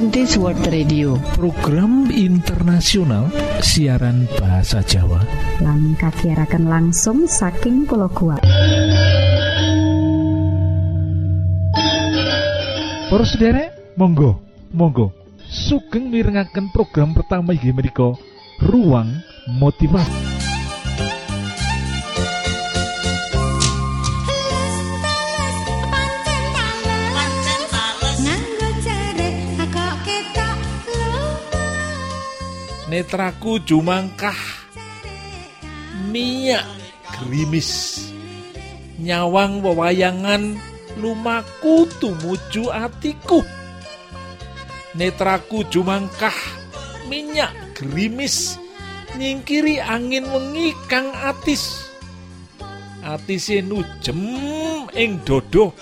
Adventist World Radio. Program internasional siaran bahasa Jawa. Lang kakiarakan langsung saking pulau kuat Para sederek monggo monggo. Sugeng mirengaken program pertama inggih menika ruang motivasi netraku jumangkah. Minyak gerimis. Nyawang wewayangan lumaku tumuju atiku. Netraku jumangkah minyak gerimis. Nyingkiri angin wengi kang atis. Atise nujem ing dodo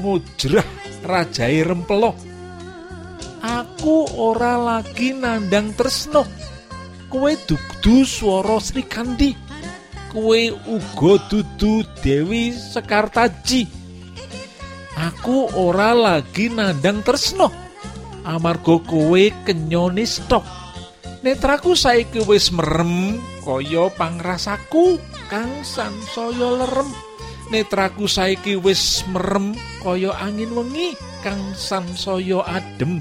ngujrah rajai rempelo aku ora lagi nandang tresno. Kowe dudu Sri Kandi. Kowe uga dudu Dewi Sekartaji. Aku ora lagi nandang tresno. Amarga kowe kenyone stok. Netraku saiki wis merem kaya pangrasaku kang sansaya lerem. Netraku saiki wis merem kaya angin wengi kang sansaya adem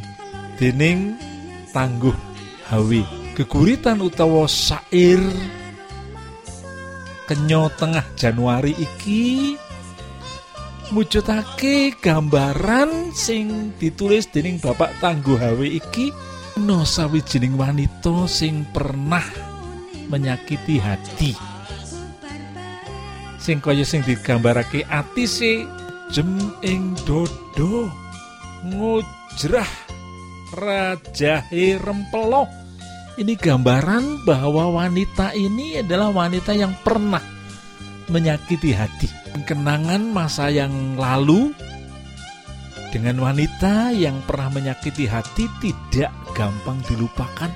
dening tangguh hawi. Geguritan utawa sair kenyo tengah Januari iki mujudake gambaran sing ditulis dening Bapak Tangguh Hawi iki no sawijining wanita sing pernah menyakiti hati. Sing kaya sing digambarake atise jem ing dodo ngujrah rajahe rempelo ini gambaran bahwa wanita ini adalah wanita yang pernah menyakiti hati. Kenangan masa yang lalu dengan wanita yang pernah menyakiti hati tidak gampang dilupakan.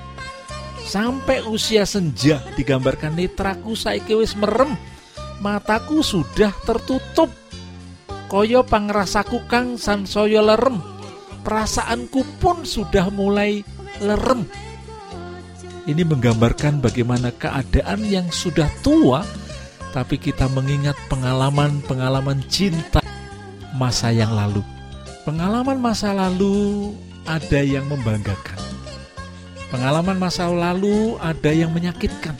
Sampai usia senja digambarkan netraku saiki wis merem. Mataku sudah tertutup. Koyo pangrasaku kang sansaya lerem perasaanku pun sudah mulai lerem ini menggambarkan bagaimana keadaan yang sudah tua tapi kita mengingat pengalaman-pengalaman cinta masa yang lalu. Pengalaman masa lalu ada yang membanggakan. Pengalaman masa lalu ada yang menyakitkan.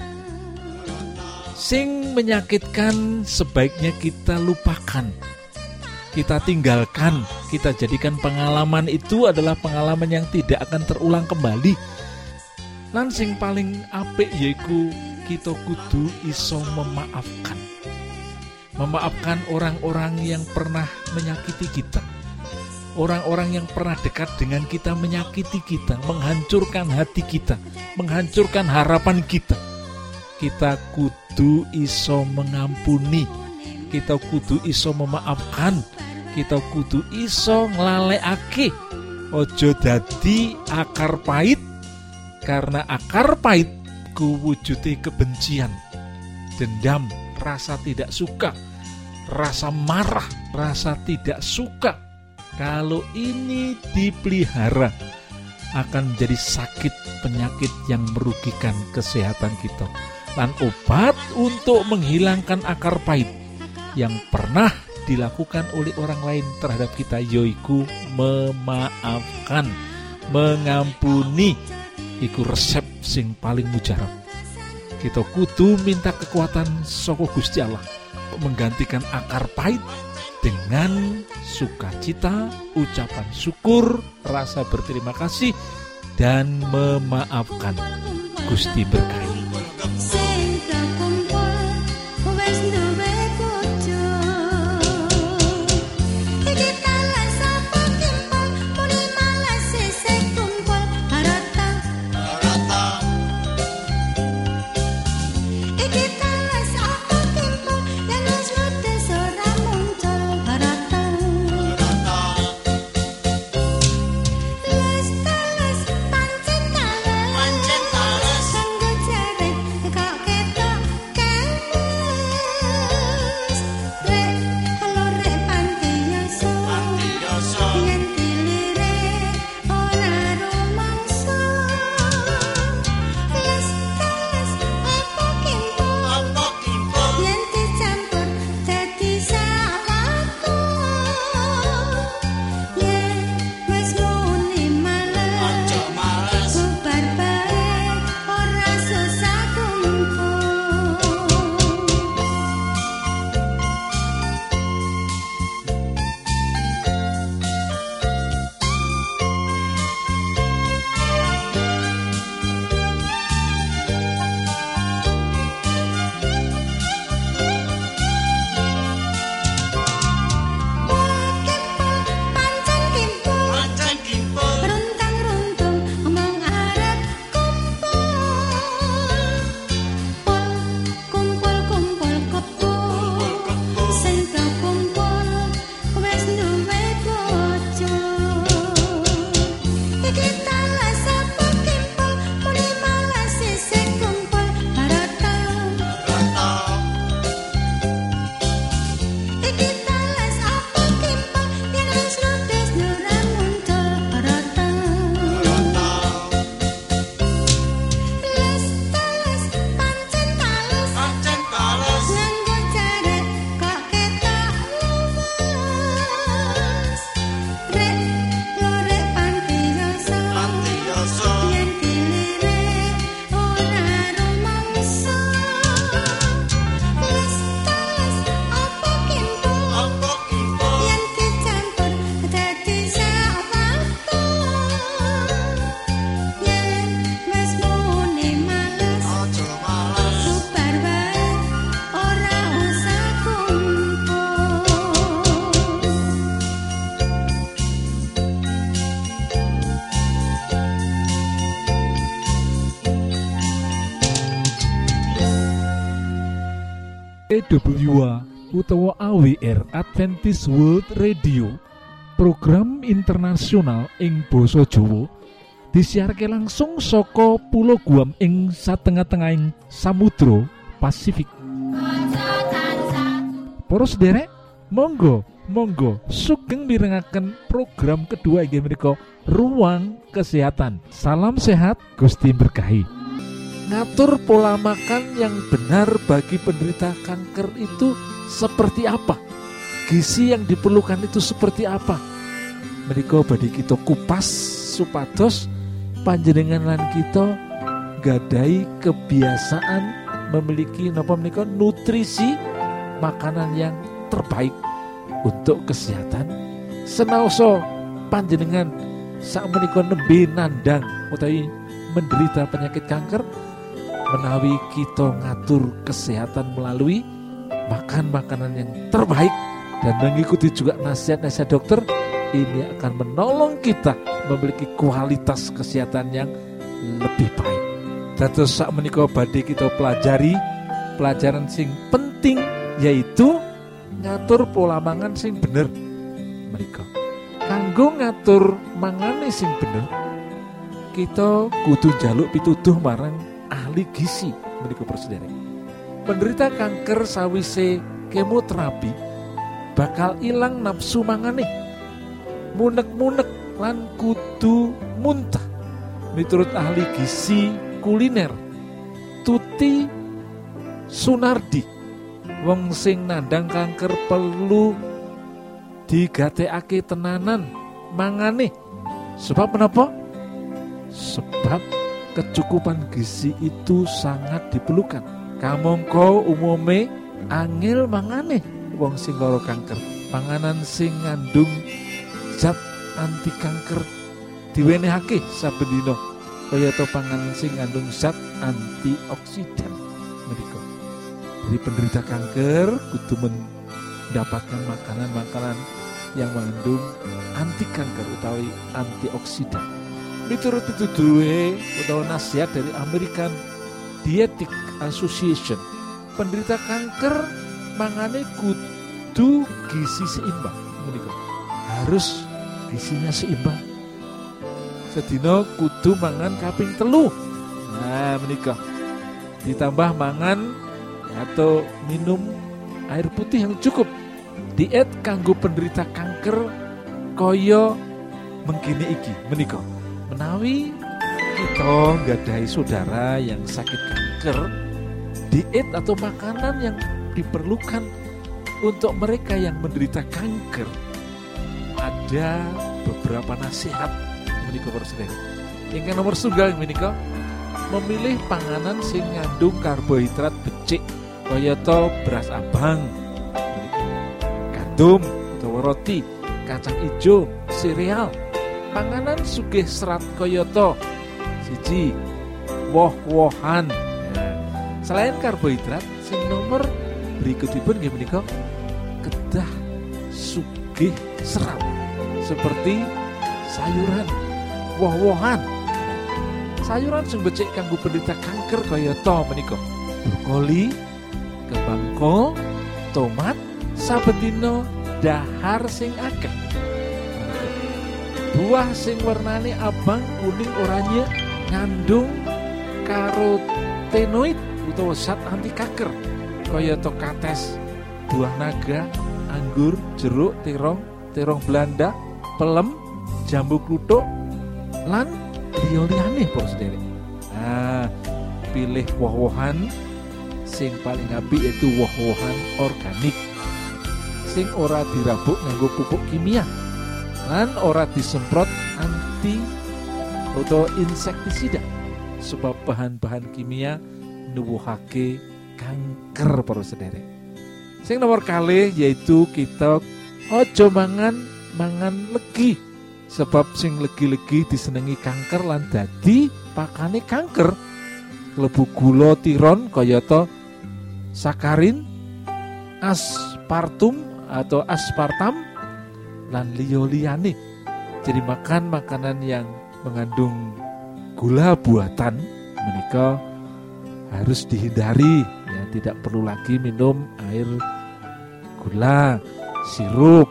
Sing menyakitkan sebaiknya kita lupakan. Kita tinggalkan, kita jadikan pengalaman itu adalah pengalaman yang tidak akan terulang kembali. Lan sing paling apik yaiku kita kudu iso memaafkan. Memaafkan orang-orang yang pernah menyakiti kita. Orang-orang yang pernah dekat dengan kita menyakiti kita, menghancurkan hati kita, menghancurkan harapan kita. Kita kudu iso mengampuni. Kita kudu iso memaafkan. Kita kudu iso nglalekake. Ojo dadi akar pahit karena akar pahit ku wujude kebencian, dendam, rasa tidak suka, rasa marah, rasa tidak suka. Kalau ini dipelihara akan menjadi sakit penyakit yang merugikan kesehatan kita. Dan obat untuk menghilangkan akar pahit yang pernah dilakukan oleh orang lain terhadap kita yoiku memaafkan, mengampuni, iku resep sing paling mujarab kita kudu minta kekuatan soko Gusti Allah menggantikan akar pahit dengan sukacita, ucapan syukur, rasa berterima kasih dan memaafkan. Gusti berkahi. Adventist World Radio program internasional ing Boso Jowo disiharke langsung soko pulau Guam ing satengah-tengahing Samudro Pasifik. Poros derek Monggo Monggo sugeng mirengaken program kedua inggih ruang kesehatan. Salam sehat Gusti berkahi. Ngatur pola makan yang benar bagi penderita kanker itu seperti apa? Gizi yang diperlukan itu seperti apa? Mereka badi kita kupas supados panjenengan lan kita gadai kebiasaan memiliki napa menika? Nutrisi makanan yang terbaik untuk kesehatan. Senaoso panjenengan saat menika nembe nandang utawi menderita penyakit kanker menawi kita ngatur kesehatan melalui makan makanan yang terbaik dan mengikuti juga nasihat-nasihat dokter ini akan menolong kita memiliki kualitas kesehatan yang lebih baik. Terus saat menikah badai kita pelajari pelajaran sing penting yaitu ngatur pola mangan sing bener menikah. Kanggo ngatur mangane sing bener kita kudu jaluk pituduh marang ahli gizi menika Saudara. Penderita kanker sawise kemoterapi bakal ilang nafsu mangane. Munek-munek lan kudu muntah. Miturut ahli gizi kuliner Tuti Sunardi wong sing nandang kanker perlu digatekake tenanan mangane sebab menapa sebab kecukupan gizi itu sangat diperlukan. Kamongko umume angel mangane wong sing lara kanker. Panganan sing ngandung zat anti kanker diwenehake saben dina kaya to panganan sing ngandung zat antioksidan mereka. Jadi penderita kanker kudu mendapatkan makanan-makanan yang mengandung anti kanker utawi antioksidan miturut itu duwe utawa nasihat dari American Dietetic Association penderita kanker mangane kudu gizi seimbang menika. Harus gizinya seimbang. Sedina kudu mangan kaping telu. Nah menikah ditambah mangan atau minum air putih yang cukup. Diet kanggo penderita kanker koyo mengkini iki menikah menawi kita gadai saudara yang sakit kanker diet atau makanan yang diperlukan untuk mereka yang menderita kanker. Ada beberapa nasihat menikah para yang nomor sunggal menikah memilih panganan sing ngandung karbohidrat becik kaya beras abang. Gandum atau roti kacang hijau sereal. Panganan sugih serat koyoto siji woh-wohan. Nah, selain karbohidrat sing nomor berikutipun nggih menika kedah sugih serat seperti sayuran woh-wohan. Sayuran sing becik kanggo penderita kanker kaya menika brokoli kembang kol tomat sabetino dahar sing akeh. Buah sing warnane abang kuning oranye ngandung karotenoid utawa zat anti kanker kaya kates. Buah naga anggur, jeruk, terong, terong Belanda, pelem, jambu kluthuk, lan liya-liyane para sederek. Nah, pilih woh-wohan. Sing paling apik yaitu woh-wohan organik. Sing ora dirabuk nganggo pupuk kimia. Lan ora disemprot anti atau insektisida. Sebab bahan-bahan kimia nuwuhake kanker para sederek sing nomor kali yaitu kita ojo mangan mangan legi. Sebab sing legi-legi disenengi kanker lan dadi pakane kanker. Klebu gula tiron kayata sakarin aspartum atau aspartam lan liyo liyane jadi makan makanan yang mengandung gula buatan menikah harus dihindari tidak perlu lagi minum air gula sirup.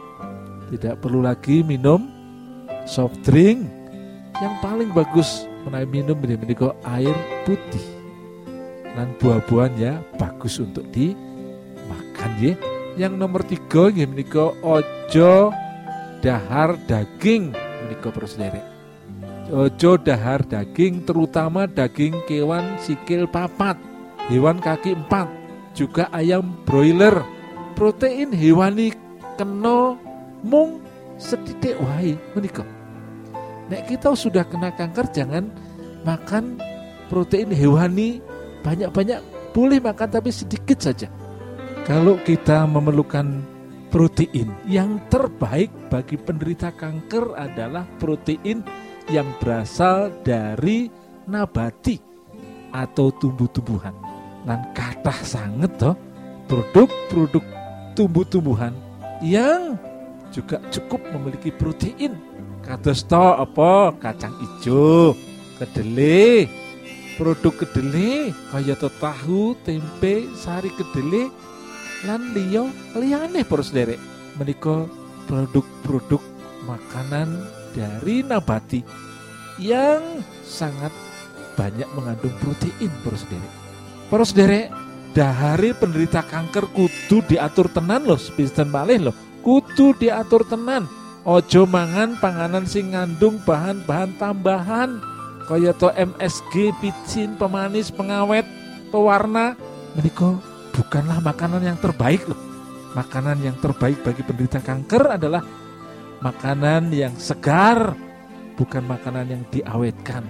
Tidak perlu lagi minum soft drink. Yang paling bagus menawi minum ini menikah air putih. Dan buah-buahan ya bagus untuk dimakan ya yang nomor tiga ya menikah ojo dahar daging menikah prosedere ojo dahar daging terutama daging kewan sikil papat hewan kaki empat juga ayam broiler protein hewani kena mung sedidik wae menikah nek kita sudah kena kanker jangan makan protein hewani banyak-banyak boleh makan tapi sedikit saja. Kalau kita memerlukan protein yang terbaik bagi penderita kanker adalah protein yang berasal dari nabati atau tumbuh-tumbuhan. Dan kata sangat toh produk-produk tumbuh-tumbuhan yang juga cukup memiliki protein. Kados to apa kacang hijau, kedelai, produk kedelai kaya tahu, tempe, sari kedelai lan liya liyane para sederek. Menika produk-produk makanan dari nabati yang sangat banyak mengandung protein para sederek. Para sederek, dahari penderita kanker kudu diatur tenan loh, sepisten malih loh. Kudu diatur tenan. Ojo mangan panganan sing ngandung bahan-bahan tambahan kaya to MSG, picin, pemanis, pengawet, pewarna menika bukanlah makanan yang terbaik loh. Makanan yang terbaik bagi penderita kanker adalah makanan yang segar, bukan makanan yang diawetkan.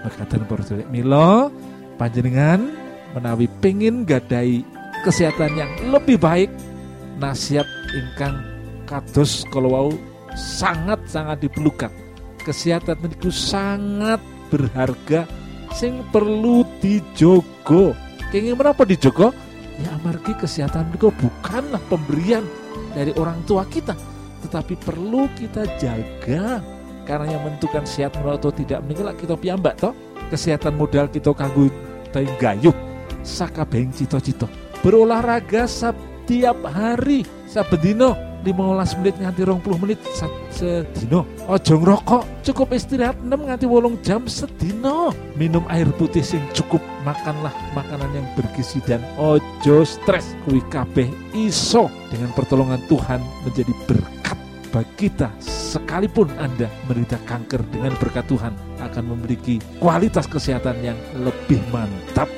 Berkatan Milo, panjenengan menawi pengin gadai kesehatan yang lebih baik, nasihat ingkang kados kalau sangat-sangat diperlukan. Kesehatan itu sangat berharga sing perlu dijogo. Kenging menapa dijogo? Ya amargi kesehatan itu bukanlah pemberian dari orang tua kita, tetapi perlu kita jaga karena yang menentukan sehat atau tidak meninggal kita piyambak toh kesehatan modal kita kanggo gayuh sakabehing cito-cito berolahraga setiap hari. Sabedino 15 menit nganti 20 menit sedino. Ojo ngerokok cukup istirahat 6 nganti wolong jam sedino. Minum air putih sing cukup makanlah makanan yang bergizi dan ojo stres. Kuwi kabeh iso. Dengan pertolongan Tuhan menjadi berkat bagi kita. Sekalipun Anda menderita kanker dengan berkat Tuhan akan memiliki kualitas kesehatan yang lebih mantap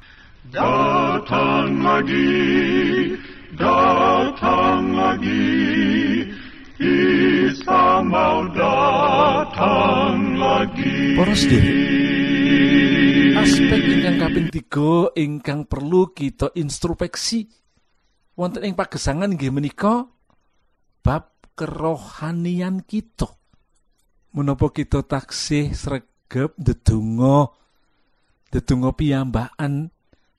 Datang lagi, datang lagi, Isa mau datang lagi. Para sedherek, aspek ingkang kaping tiga ingkang perlu kita introspeksi wonten ing pagesangan nggih menika bab kerohanian kita. Menapa kita taksih sregep ndedonga ndedonga piyambakan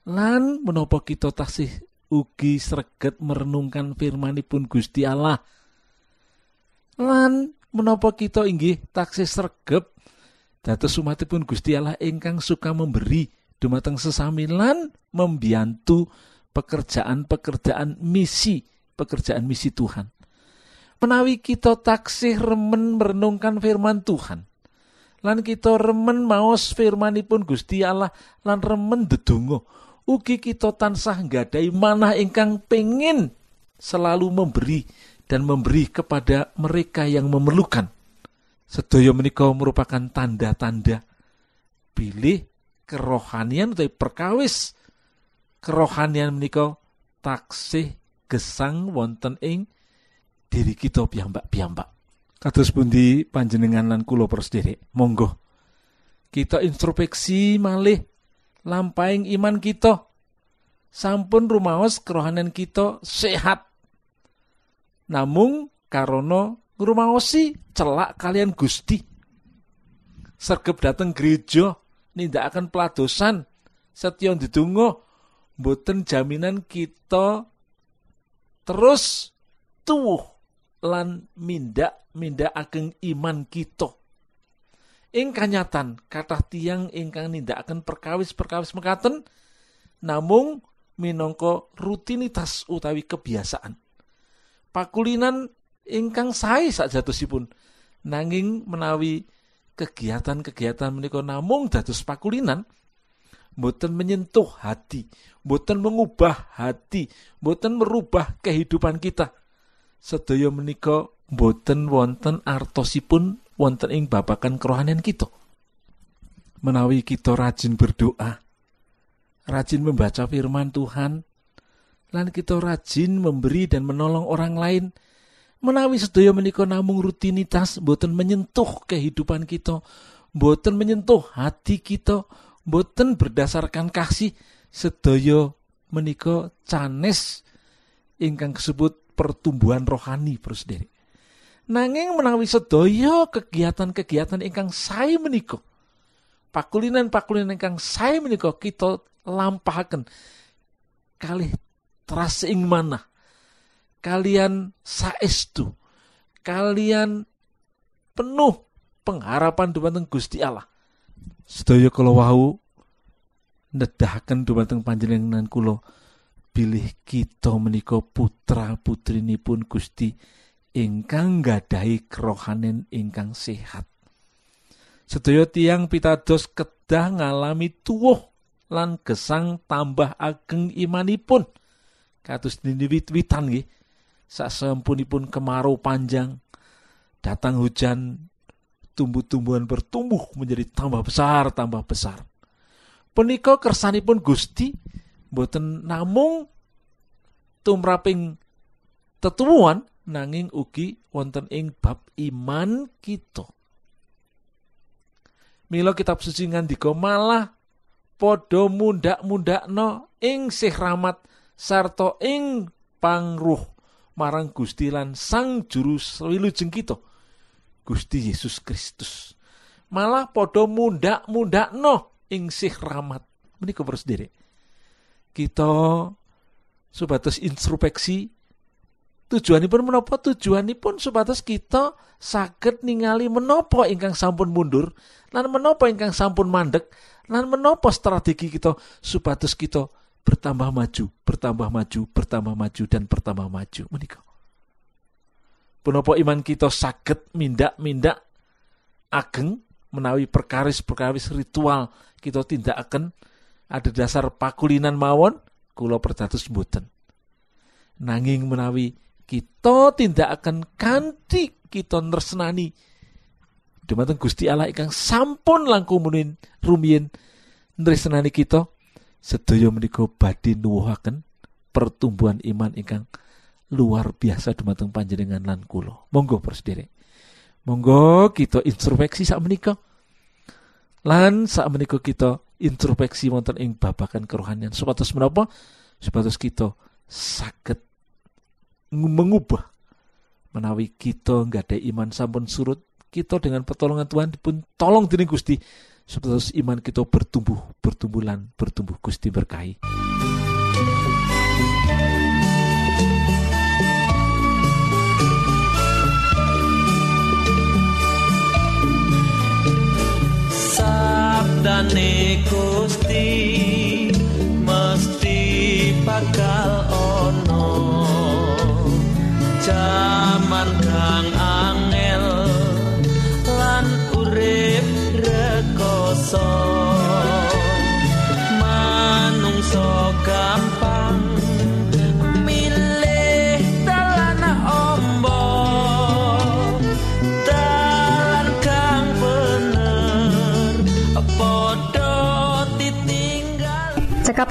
lan menapa kita taksih ugi sreget merenungkan firmanipun Gusti Allah? Lan menapa kita inggih taksih sregep dados umatipun Gusti Allah ingkang suka memberi dumateng sesami lan membiantu pekerjaan-pekerjaan misi pekerjaan misi Tuhan. Menawi kita taksih remen merenungkan firman Tuhan lan kita remen maos firmanipun Gusti Allah lan remen dedonga ugi kita tansah nggadai manah ingkang pengin selalu memberi dan memberi kepada mereka yang memerlukan. Sedaya menika merupakan tanda-tanda pilih kerohanian atau perkawis kerohanian menika taksih gesang wonten ing diri kita piyambak-piyambak. Kados pundi panjenengan lan kula persederek, monggo kita introspeksi malih lampaing iman kita. Sampun rumaos kerohanian kita sehat. Namung karono ngrumaosi celak kalian Gusti. Sergep dateng gereja akan peladosan setya ndedonga mboten jaminan kita terus tuwuh lan mindak mindak ageng iman kita ing kanyatan kathah tiang ingkang nindakaken perkawis-perkawis mekaten namung minangka rutinitas utawi kebiasaan. Pakulinan ingkang sae sakjatosipun nanging menawi kegiatan-kegiatan menika namung dados pakulinan boten menyentuh hati boten mengubah hati boten merubah kehidupan kita. Sedaya menika boten wonten artosipun wonten ing babakan kerohanian kita. Menawi kita rajin berdoa, rajin membaca firman Tuhan, lan kita rajin memberi dan menolong orang lain, menawi sedaya menika namung rutinitas boten menyentuh kehidupan kita, boten menyentuh hati kita, boten berdasarkan kasih sedaya menika canes ingkang disebut pertumbuhan rohani prosderi. Nanging menawi sedaya kegiatan-kegiatan ingkang sae menika pakulinan-pakulinan ingkang sae menika kita lampahaken kalih teras ing mana kalian saestu kalian penuh pengharapan dumateng Gusti Allah. Sedaya kula wau nedahaken dumateng panjenengan kula bilih kita menika putra putrinipun Gusti ingkang gadahi kerohanen ingkang sehat. Sedaya tiang pitados kedah ngalami tuwuh lan gesang tambah ageng imanipun. Kados dini wit-witan nggih. Sasampunipun kemarau panjang, datang hujan, tumbuh-tumbuhan bertumbuh menjadi tambah besar, tambah besar. Punika kersanipun Gusti boten namung tumraping tetuwuhan nanging ugi wonten ing bab iman kita. Mila kitab suci ngandika malah padha mundak-mundakno ing sih rahmat sarta ing pangruh marang Gusti lan Sang Juru Wilujeng kita. Gusti Yesus Kristus. Malah padha mundak-mundakno ing sih rahmat. Menika sendiri. kita supados introspeksi tujuanipun menapa? Tujuanipun supados kita saged ningali menapa ingkang sampun mundur lan menapa ingkang sampun mandek lan menapa strategi kita supados kita bertambah maju bertambah maju bertambah maju dan bertambah maju menika. Punapa iman kita saged mindak-mindak ageng menawi perkaris-perkaris ritual kita tindak akan ada dasar pakulinan mawon kula percatus mboten. Nanging menawi kita tindak akan kanthi kita nresnani. Dumateng Gusti Allah ingkang sampun langkung munin rumiyin nresnani kita sedaya menika badhe nuwuhaken pertumbuhan iman ingkang luar biasa dumateng panjenengan lan kula. Monggo Prosedere monggo kita introspeksi sak menika. Lan sak menika kita introspeksi wonten ing babakan kerohanian. Supados menapa? Supados kita saged mengubah. Menawi kita nggak ada iman sampun surut kita dengan pertolongan Tuhan pun tolong diri Gusti supaya iman kita bertumbuh bertumbuhan bertumbuh. Gusti berkahi. Sabdane Gusti mesti bakal jaman kang angel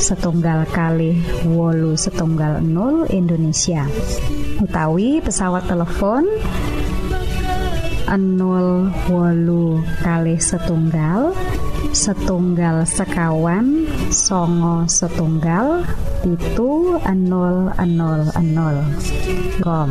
setunggal kali wolu setunggal 0 Indonesia. Utawi pesawat telepon 0 wolu kali setunggal setunggal sekawan songo setunggal itu 000 kom